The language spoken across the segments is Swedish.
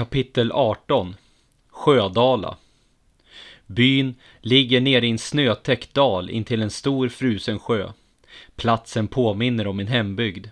Kapitel 18 Sjödala Byn ligger nere i en snötäckt dal intill en stor frusen sjö. Platsen påminner om min hembygd.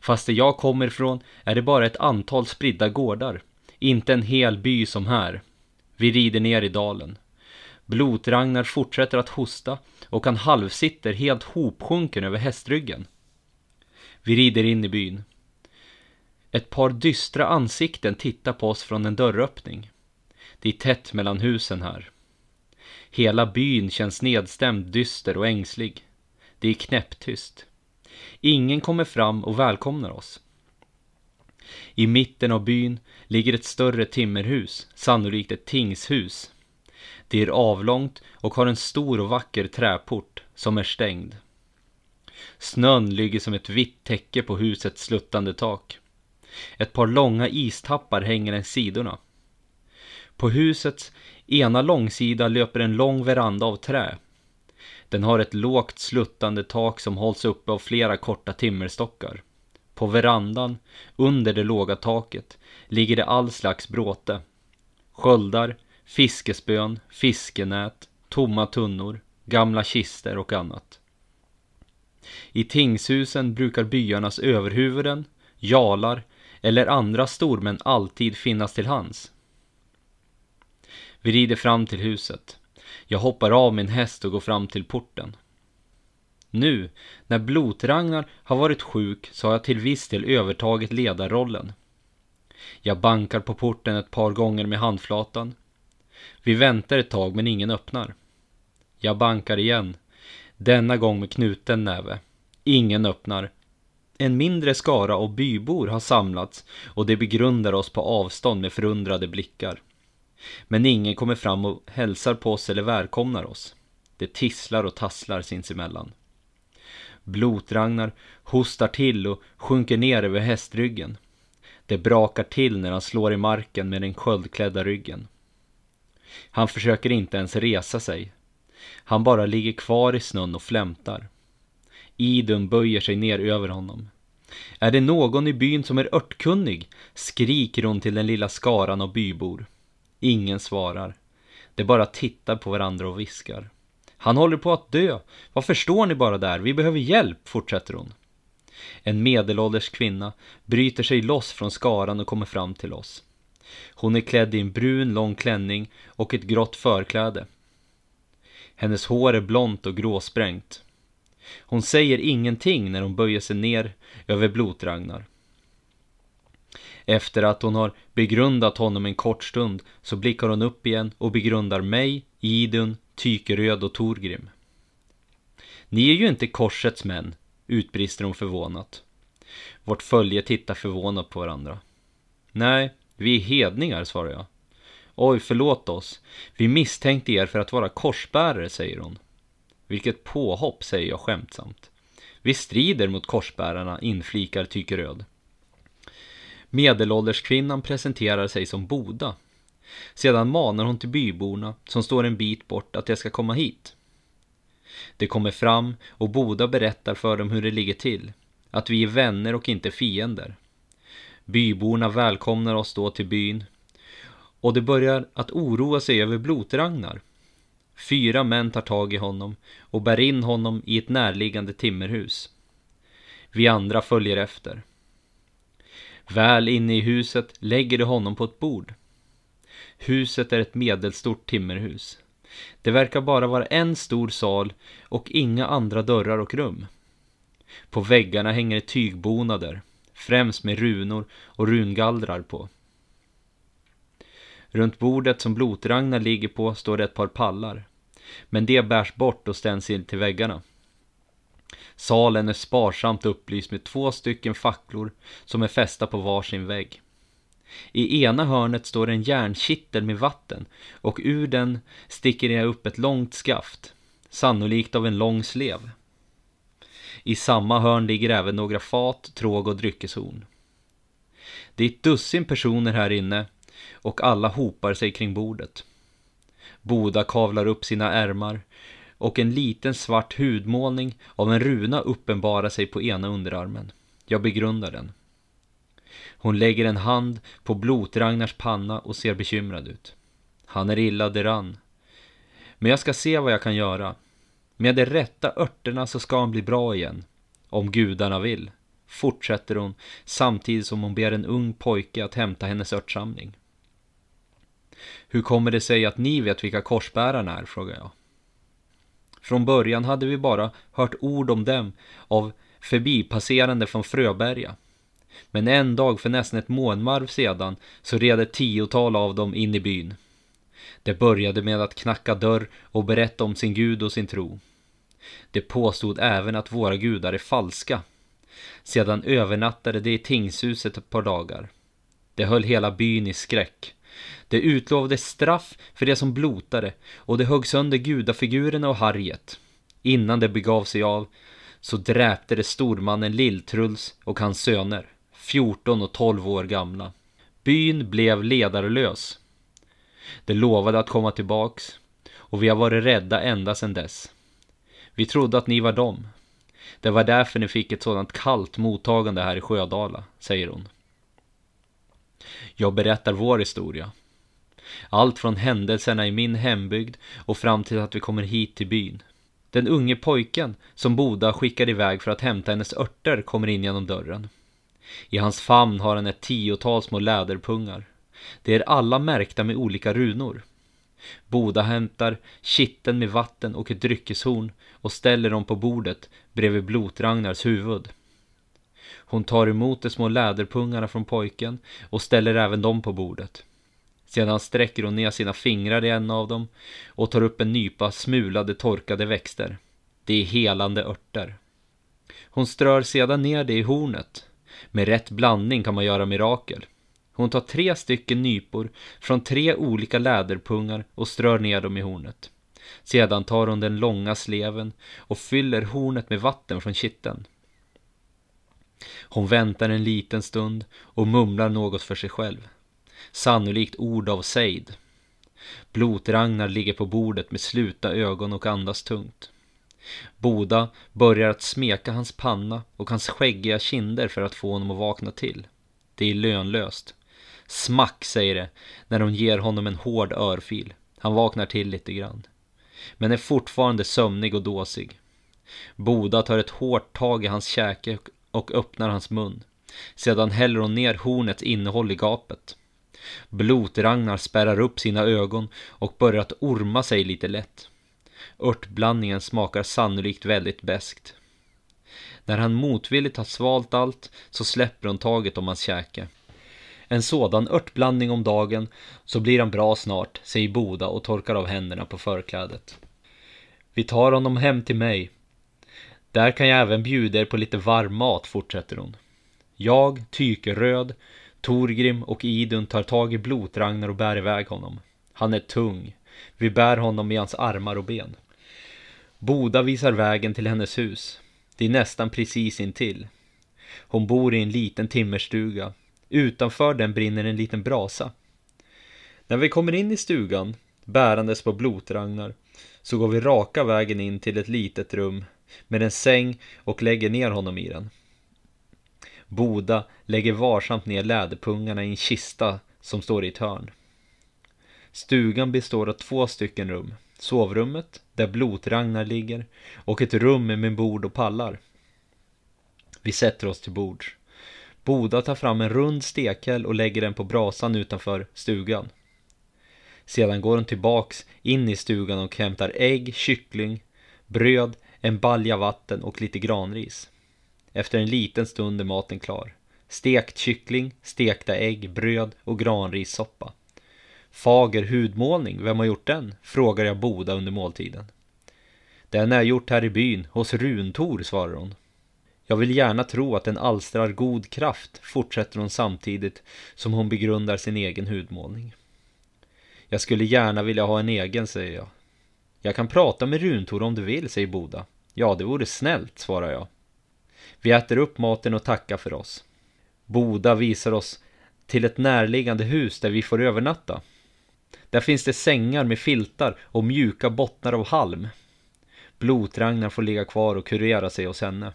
Fast där jag kommer ifrån är det bara ett antal spridda gårdar. Inte en hel by som här. Vi rider ner i dalen. Blotragnar fortsätter att hosta och han halvsitter helt hopsjunken över hästryggen. Vi rider in i byn. Ett par dystra ansikten tittar på oss från en dörröppning. Det är tätt mellan husen här. Hela byn känns nedstämd, dyster och ängslig. Det är knäpptyst. Ingen kommer fram och välkomnar oss. I mitten av byn ligger ett större timmerhus, sannolikt ett tingshus. Det är avlångt och har en stor och vacker träport som är stängd. Snön ligger som ett vitt täcke på husets sluttande tak. Ett par långa istappar hänger längs sidorna. På husets ena långsida löper en lång veranda av trä. Den har ett lågt sluttande tak som hålls uppe av flera korta timmerstockar. På verandan, under det låga taket, ligger det all slags bråte. Sköldar, fiskespön, fiskenät, tomma tunnor, gamla kister och annat. I tingshusen brukar byarnas överhuvuden, jalar eller andra stormän alltid finnas till hands. Vi rider fram till huset. Jag hoppar av min häst och går fram till porten. Nu, när Blotragnar har varit sjuk, så har jag till viss del övertagit ledarrollen. Jag bankar på porten ett par gånger med handflatan. Vi väntar ett tag men ingen öppnar. Jag bankar igen, denna gång med knuten näve. Ingen öppnar. En mindre skara av bybor har samlats och de begrundar oss på avstånd med förundrade blickar. Men ingen kommer fram och hälsar på oss eller välkomnar oss. Det tisslar och tasslar sinsemellan. Blotragnar hostar till och sjunker ner över hästryggen. Det brakar till när han slår i marken med den sköldklädda ryggen. Han försöker inte ens resa sig. Han bara ligger kvar i snön och flämtar. Idun böjer sig ner över honom. Är det någon i byn som är örtkunnig? skriker hon till den lilla skaran av bybor. Ingen svarar. De bara tittar på varandra och viskar. Han håller på att dö. Varför står ni bara där? Vi behöver hjälp, fortsätter hon. En medelålders kvinna bryter sig loss från skaran och kommer fram till oss. Hon är klädd i en brun lång klänning och ett grått förkläde. Hennes hår är blont och gråsprängt. Hon säger ingenting när hon böjer sig ner över Blotragnar. Efter att hon har begrundat honom en kort stund så blickar hon upp igen och begrundar mig, Idun, Tykeröd och Torgrim. Ni är ju inte korsets män, utbrister hon förvånat. Vårt följe tittar förvånat på varandra. Nej, vi är hedningar, svarar jag. Oj, förlåt oss. Vi misstänkte er för att vara korsbärare, säger hon. Vilket påhopp, säger jag skämtsamt. Vi strider mot korsbärarna, inflikar Tykeröd. Medelålderskvinnan presenterar sig som Boda. Sedan manar hon till byborna, som står en bit bort, att jag ska komma hit. De kommer fram och Boda berättar för dem hur det ligger till. Att vi är vänner och inte fiender. Byborna välkomnar oss då till byn. Och de börjar att oroa sig över Blotragnar. Fyra män tar tag i honom och bär in honom i ett närliggande timmerhus. Vi andra följer efter. Väl inne i huset lägger de honom på ett bord. Huset är ett medelstort timmerhus. Det verkar bara vara en stor sal och inga andra dörrar och rum. På väggarna hänger tygbonader, främst med runor och rungallrar på. Runt bordet som Blotragnar ligger på står det ett par pallar. Men det bärs bort och ständs in till väggarna. Salen är sparsamt upplyst med två stycken facklor som är fästa på varsin vägg. I ena hörnet står en järnkittel med vatten och ur den sticker det upp ett långt skaft, sannolikt av en lång slev. I samma hörn ligger även några fat, tråg och dryckeshorn. Det är ett dussin personer här inne och alla hopar sig kring bordet. Boda kavlar upp sina ärmar och en liten svart hudmålning av en runa uppenbarar sig på ena underarmen. Jag begrundar den. Hon lägger en hand på Blotragnars panna och ser bekymrad ut. Han är illa däran. Men jag ska se vad jag kan göra. Med de rätta örterna så ska han bli bra igen. Om gudarna vill, fortsätter hon samtidigt som hon ber en ung pojke att hämta hennes örtsamling. Hur kommer det sig att ni vet vilka korsbärarna är, frågar jag. Från början hade vi bara hört ord om dem av förbipasserande från Fröberga. Men en dag för nästan ett månvarv sedan så red ett tiotal av dem in i byn. Det började med att knacka dörr och berätta om sin gud och sin tro. Det påstod även att våra gudar är falska. Sedan övernattade de i tingshuset ett par dagar. Det höll hela byn i skräck. Det utlovade straff för det som blotade och det högg sönder gudafigurerna och harriet. Innan det begav sig av så dräpte det stormannen Lilltruls och hans söner, 14 och 12 år gamla. Byn blev ledarlös. Det lovade att komma tillbaks och vi har varit rädda ända sedan dess. Vi trodde att ni var dem. Det var därför ni fick ett sådant kallt mottagande här i Sjödala, säger hon. Jag berättar vår historia. Allt från händelserna i min hembygd och fram till att vi kommer hit till byn. Den unge pojken som Boda skickade iväg för att hämta hennes örter kommer in genom dörren. I hans famn har han ett tiotal små läderpungar. De är alla märkta med olika runor. Boda hämtar kitten med vatten och ett dryckeshorn och ställer dem på bordet bredvid Blotragnars huvud. Hon tar emot de små läderpungarna från pojken och ställer även dem på bordet. Sedan sträcker hon ner sina fingrar i en av dem och tar upp en nypa smulade torkade växter. Det är helande örter. Hon strör sedan ner det i hornet. Med rätt blandning kan man göra mirakel. Hon tar tre stycken nypor från tre olika läderpungar och strör ner dem i hornet. Sedan tar hon den långa sleven och fyller hornet med vatten från kitteln. Hon väntar en liten stund och mumlar något för sig själv. Sannolikt ord av sejd. Blotragnar ligger på bordet med slutna ögon och andas tungt. Boda börjar att smeka hans panna och hans skäggiga kinder för att få honom att vakna till. Det är lönlöst. Smack, säger det, när hon ger honom en hård örfil. Han vaknar till lite grann. Men är fortfarande sömnig och dåsig. Boda tar ett hårt tag i hans käke och öppnar hans mun. Sedan häller hon ner hornets innehåll i gapet. Blotragnar spärrar upp sina ögon och börjar att orma sig lite lätt. Örtblandningen smakar sannolikt väldigt beskt. När han motvilligt har svalt allt så släpper hon taget om hans käke. En sådan örtblandning om dagen så blir han bra snart, säger Boda och torkar av händerna på förklädet. Vi tar honom hem till mig. Där kan jag även bjuda er på lite varm mat, fortsätter hon. Jag, Tykeröd, Torgrim och Idun tar tag i Blotragnar och bär iväg honom. Han är tung. Vi bär honom i hans armar och ben. Boda visar vägen till hennes hus. Det är nästan precis intill. Hon bor i en liten timmerstuga. Utanför den brinner en liten brasa. När vi kommer in i stugan, bärandes på Blotragnar, så går vi raka vägen in till ett litet rum med en säng och lägger ner honom i den. Boda lägger varsamt ner läderpungarna i en kista som står i ett hörn. Stugan består av två stycken rum. Sovrummet, där Blotragnar ligger, och ett rum med bord och pallar. Vi sätter oss till bords. Boda tar fram en rund stekhäll och lägger den på brasan utanför stugan. Sedan går hon tillbaks in i stugan och hämtar ägg, kyckling, bröd, en balja vatten och lite granris. Efter en liten stund är maten klar. Stekt kyckling, stekta ägg, bröd och granrissoppa. Fager hudmålning, vem har gjort den? Frågar jag Boda under måltiden. Den är gjort här i byn, hos Runtor, svarar hon. Jag vill gärna tro att den alstrar god kraft, fortsätter hon samtidigt som hon begrundar sin egen hudmålning. Jag skulle gärna vilja ha en egen, säger jag. Jag kan prata med Runtor om du vill, säger Boda. Ja, det vore snällt, svarar jag. Vi äter upp maten och tackar för oss. Boda visar oss till ett närliggande hus där vi får övernatta. Där finns det sängar med filtar och mjuka bottnar av halm. Blotragnar får ligga kvar och kurera sig hos henne.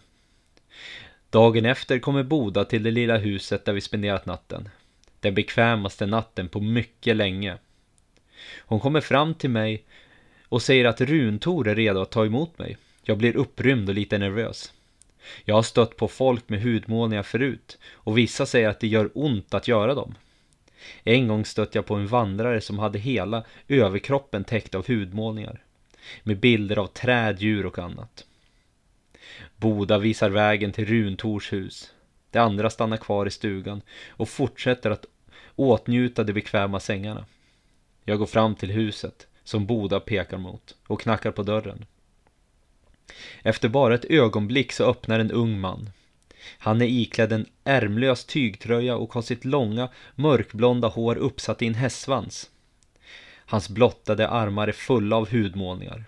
Dagen efter kommer Boda till det lilla huset där vi spenderat natten. Den bekvämaste natten på mycket länge. Hon kommer fram till mig och säger att Runtor är redo att ta emot mig. Jag blir upprymd och lite nervös. Jag har stött på folk med hudmålningar förut och vissa säger att det gör ont att göra dem. En gång stötte jag på en vandrare som hade hela överkroppen täckt av hudmålningar. Med bilder av träd, djur och annat. Boda visar vägen till Runtors hus. De andra stannar kvar i stugan och fortsätter att åtnjuta de bekväma sängarna. Jag går fram till huset som Boda pekar mot och knackar på dörren. Efter bara ett ögonblick så öppnar en ung man. Han är iklädd en ärmlös tygtröja och har sitt långa mörkblonda hår uppsatt i en hästsvans. Hans blottade armar är fulla av hudmålningar.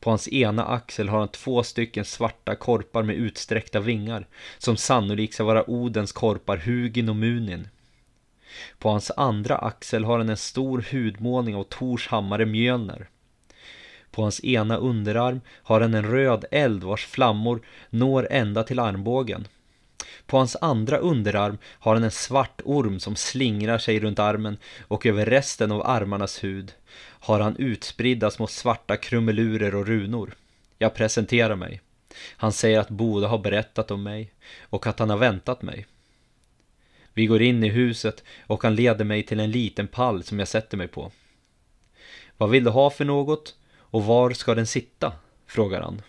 På hans ena axel har han två stycken svarta korpar med utsträckta vingar som sannolikt ska vara Odens korpar Hugin och Munin. På hans andra axel har han en stor hudmålning av Tors hammare Mjölner. På hans ena underarm har han en röd eld vars flammor når ända till armbågen. På hans andra underarm har han en svart orm som slingrar sig runt armen och över resten av armarnas hud har han utspridda små svarta krumelurer och runor. Jag presenterar mig. Han säger att Boda har berättat om mig och att han har väntat mig. Vi går in i huset och han leder mig till en liten pall som jag sätter mig på. Vad vill du ha för något och var ska den sitta? frågar han.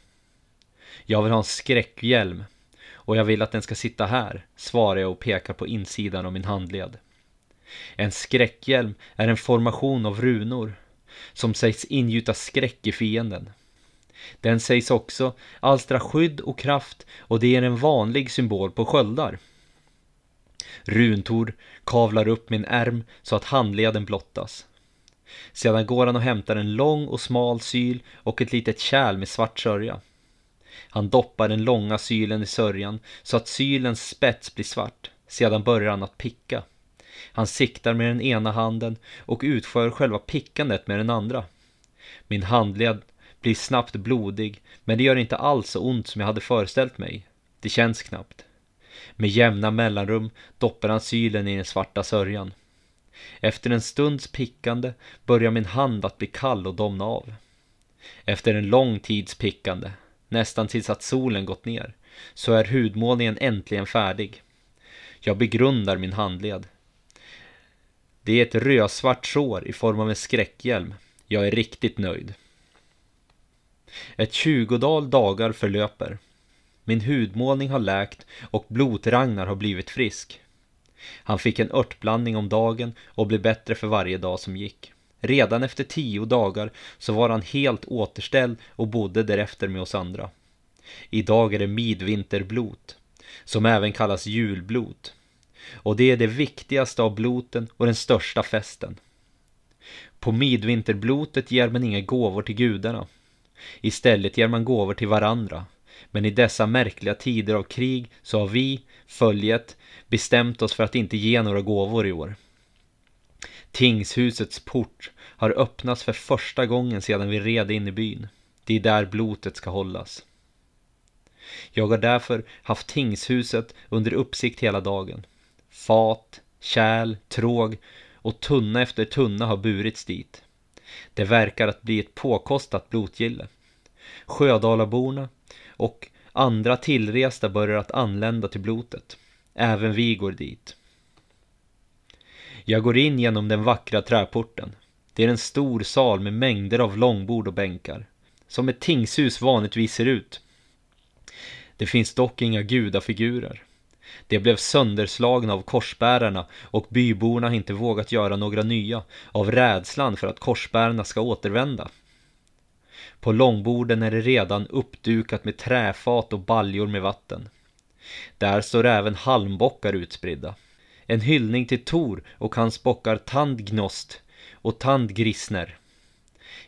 Jag vill ha en skräckhjälm och jag vill att den ska sitta här, svarar jag och pekar på insidan av min handled. En skräckhjälm är en formation av runor som sägs ingjuta skräck i fienden. Den sägs också alstra skydd och kraft och det är en vanlig symbol på sköldar. Runtor kavlar upp min ärm så att handleden blottas. Sedan går han och hämtar en lång och smal syl och ett litet kärl med svart sörja. Han doppar den långa sylen i sörjan så att sylens spets blir svart. Sedan börjar han att picka. Han siktar med den ena handen och utför själva pickandet med den andra. Min handled blir snabbt blodig, men det gör inte alls så ont som jag hade föreställt mig. Det känns knappt. Med jämna mellanrum doppar han sylen i den svarta sörjan. Efter en stunds pickande börjar min hand att bli kall och domna av. Efter en lång tids pickande, nästan tills att solen gått ner, så är hudmålningen äntligen färdig. Jag begrundar min handled. Det är ett rödsvart sår i form av en skräckhjälm. Jag är riktigt nöjd. Ett tjugodal dagar förlöper. Min hudmålning har läkt och blotragnar har blivit frisk. Han fick en örtblandning om dagen och blev bättre för varje dag som gick. Redan efter tio dagar så var han helt återställd och bodde därefter med oss andra. Idag är det midvinterblot, som även kallas julblot. Och det är det viktigaste av bloten och den största festen. På midvinterblotet ger man inga gåvor till gudarna. Istället ger man gåvor till varandra. Men i dessa märkliga tider av krig så har vi, följet, bestämt oss för att inte ge några gåvor i år. Tingshusets port har öppnats för första gången sedan vi red in i byn. Det är där blotet ska hållas. Jag har därför haft tingshuset under uppsikt hela dagen. Fat, kärl, tråg och tunna efter tunna har burits dit. Det verkar att bli ett påkostat blotgille. Sjödalaborna och andra tillresta börjar att anlända till blotet. Även vi går dit. Jag går in genom den vackra träporten. Det är en stor sal med mängder av långbord och bänkar. Som ett tingshus vanligtvis ser ut. Det finns dock inga gudafigurer. De blev sönderslagna av korsbärarna och byborna har inte vågat göra några nya av rädslan för att korsbärarna ska återvända. På långborden är det redan uppdukat med träfat och baljor med vatten. Där står även halmbockar utspridda. En hyllning till Tor och hans bockar Tandgnost och Tandgrisner.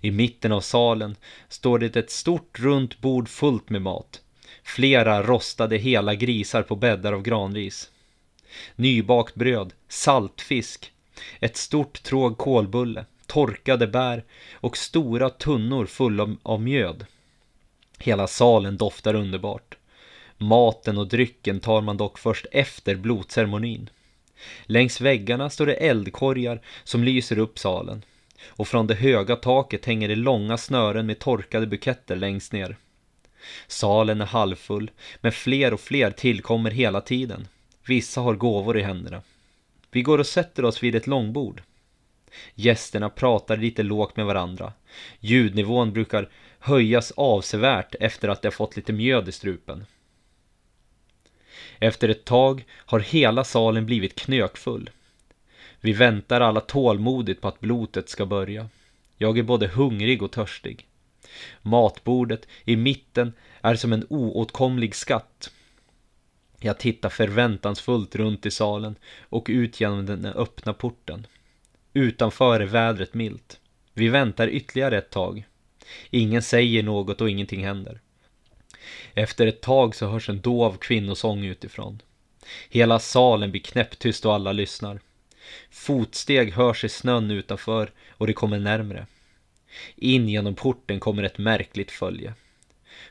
I mitten av salen står det ett stort runt bord fullt med mat. Flera rostade hela grisar på bäddar av granris. Nybakt bröd, saltfisk, ett stort tråg kolbulle, torkade bär och stora tunnor fulla av mjöd. Hela salen doftar underbart. Maten och drycken tar man dock först efter blodceremonin. Längs väggarna står det eldkorgar som lyser upp salen och från det höga taket hänger det långa snören med torkade buketter längst ner. Salen är halvfull, men fler och fler tillkommer hela tiden. Vissa har gåvor i händerna. Vi går och sätter oss vid ett långbord. Gästerna pratar lite lågt med varandra. Ljudnivån brukar höjas avsevärt efter att de har fått lite mjöd i strupen. Efter ett tag har hela salen blivit knökfull. Vi väntar alla tålmodigt på att blotet ska börja. Jag är både hungrig och törstig. Matbordet i mitten är som en oåtkomlig skatt. Jag tittar förväntansfullt runt i salen och ut genom den öppna porten. Utanför är vädret milt. Vi väntar ytterligare ett tag. Ingen säger något och ingenting händer. Efter ett tag så hörs en dov kvinnosång utifrån. Hela salen blir knäpptyst och alla lyssnar. Fotsteg hörs i snön utanför och det kommer närmre. In genom porten kommer ett märkligt följe.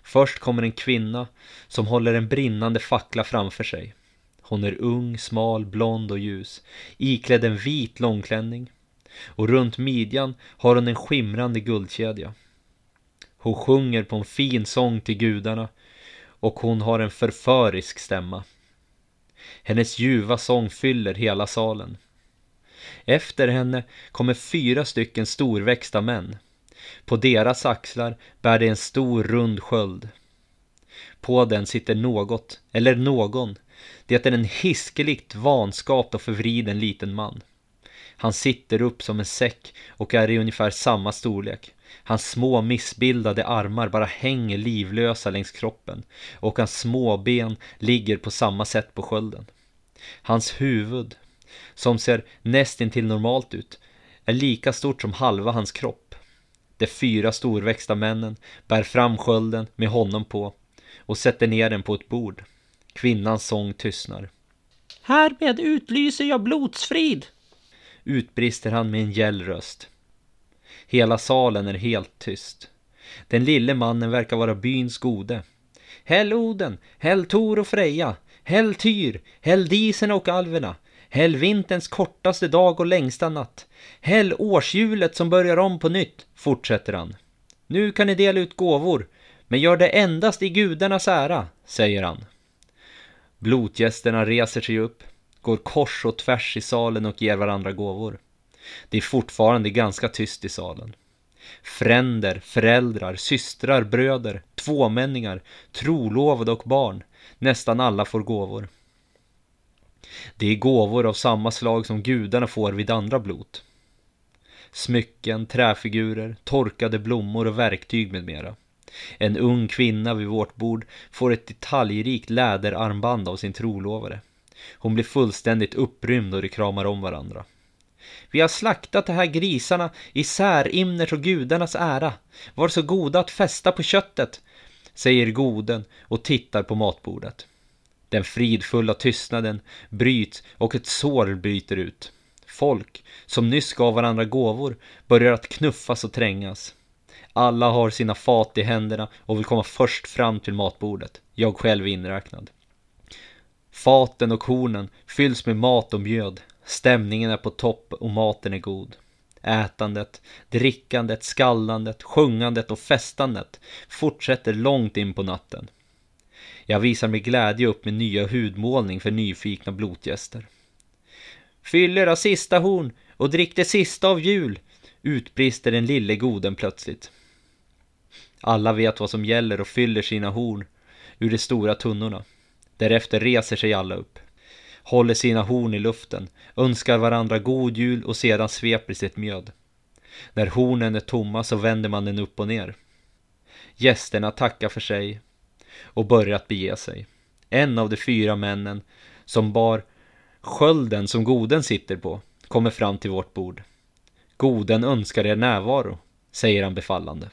Först kommer en kvinna som håller en brinnande fackla framför sig. Hon är ung, smal, blond och ljus, iklädd en vit långklänning. Och runt midjan har hon en skimrande guldkedja. Hon sjunger på en fin sång till gudarna och hon har en förförisk stämma. Hennes ljuva sång fyller hela salen. Efter henne kommer fyra stycken storväxta män. På deras axlar bär de en stor rund sköld. På den sitter något, eller någon. Det är en hiskeligt vanskapt och förvriden liten man. Han sitter upp som en säck och är i ungefär samma storlek. Hans små missbildade armar bara hänger livlösa längs kroppen och hans små ben ligger på samma sätt på skölden. Hans huvud, som ser nästintill normalt ut, är lika stort som halva hans kropp. De fyra storväxta männen bär fram skölden med honom på och sätter ner den på ett bord. Kvinnans sång tystnar. Härmed utlyser jag blodsfrid, utbrister han med en gäll röst. Hela salen är helt tyst. Den lille mannen verkar vara byns gode. Häll Oden, häll Tor och Freja, häll Tyr, häll Diserna och alverna, häll vinterns kortaste dag och längsta natt, häll årshjulet som börjar om på nytt, fortsätter han. Nu kan ni dela ut gåvor, men gör det endast i gudarnas ära, säger han. Blotgästerna reser sig upp, går kors och tvärs i salen och ger varandra gåvor. Det är fortfarande ganska tyst i salen. Fränder, föräldrar, systrar, bröder, tvåmänningar, trolovade och barn. Nästan alla får gåvor. Det är gåvor av samma slag som gudarna får vid andra blot. Smycken, träfigurer, torkade blommor och verktyg med mera. En ung kvinna vid vårt bord får ett detaljrikt läderarmband av sin trolovare. Hon blir fullständigt upprymd och de kramar om varandra. Vi har slaktat de här grisarna i särimners och gudarnas ära. Var så goda att fästa på köttet, säger goden och tittar på matbordet. Den fridfulla tystnaden bryts och ett sår bryter ut. Folk, som nyss gav varandra gåvor, börjar att knuffas och trängas. Alla har sina fat i händerna och vill komma först fram till matbordet, jag själv inräknad. Faten och hornen fylls med mat och mjöd. Stämningen är på topp och maten är god. Ätandet, drickandet, skallandet, sjungandet och festandet fortsätter långt in på natten. Jag visar med glädje upp min nya hudmålning för nyfikna blotgäster. Fyll era sista horn och drick det sista av jul, utbrister den lille goden plötsligt. Alla vet vad som gäller och fyller sina horn ur de stora tunnorna. Därefter reser sig alla upp, håller sina horn i luften, önskar varandra god jul och sedan sveper sitt mjöd. När hornen är tomma så vänder man den upp och ner. Gästerna tackar för sig och börjar att bege sig. En av de fyra männen som bar skölden som goden sitter på kommer fram till vårt bord. Goden önskar er närvaro, säger han befallande.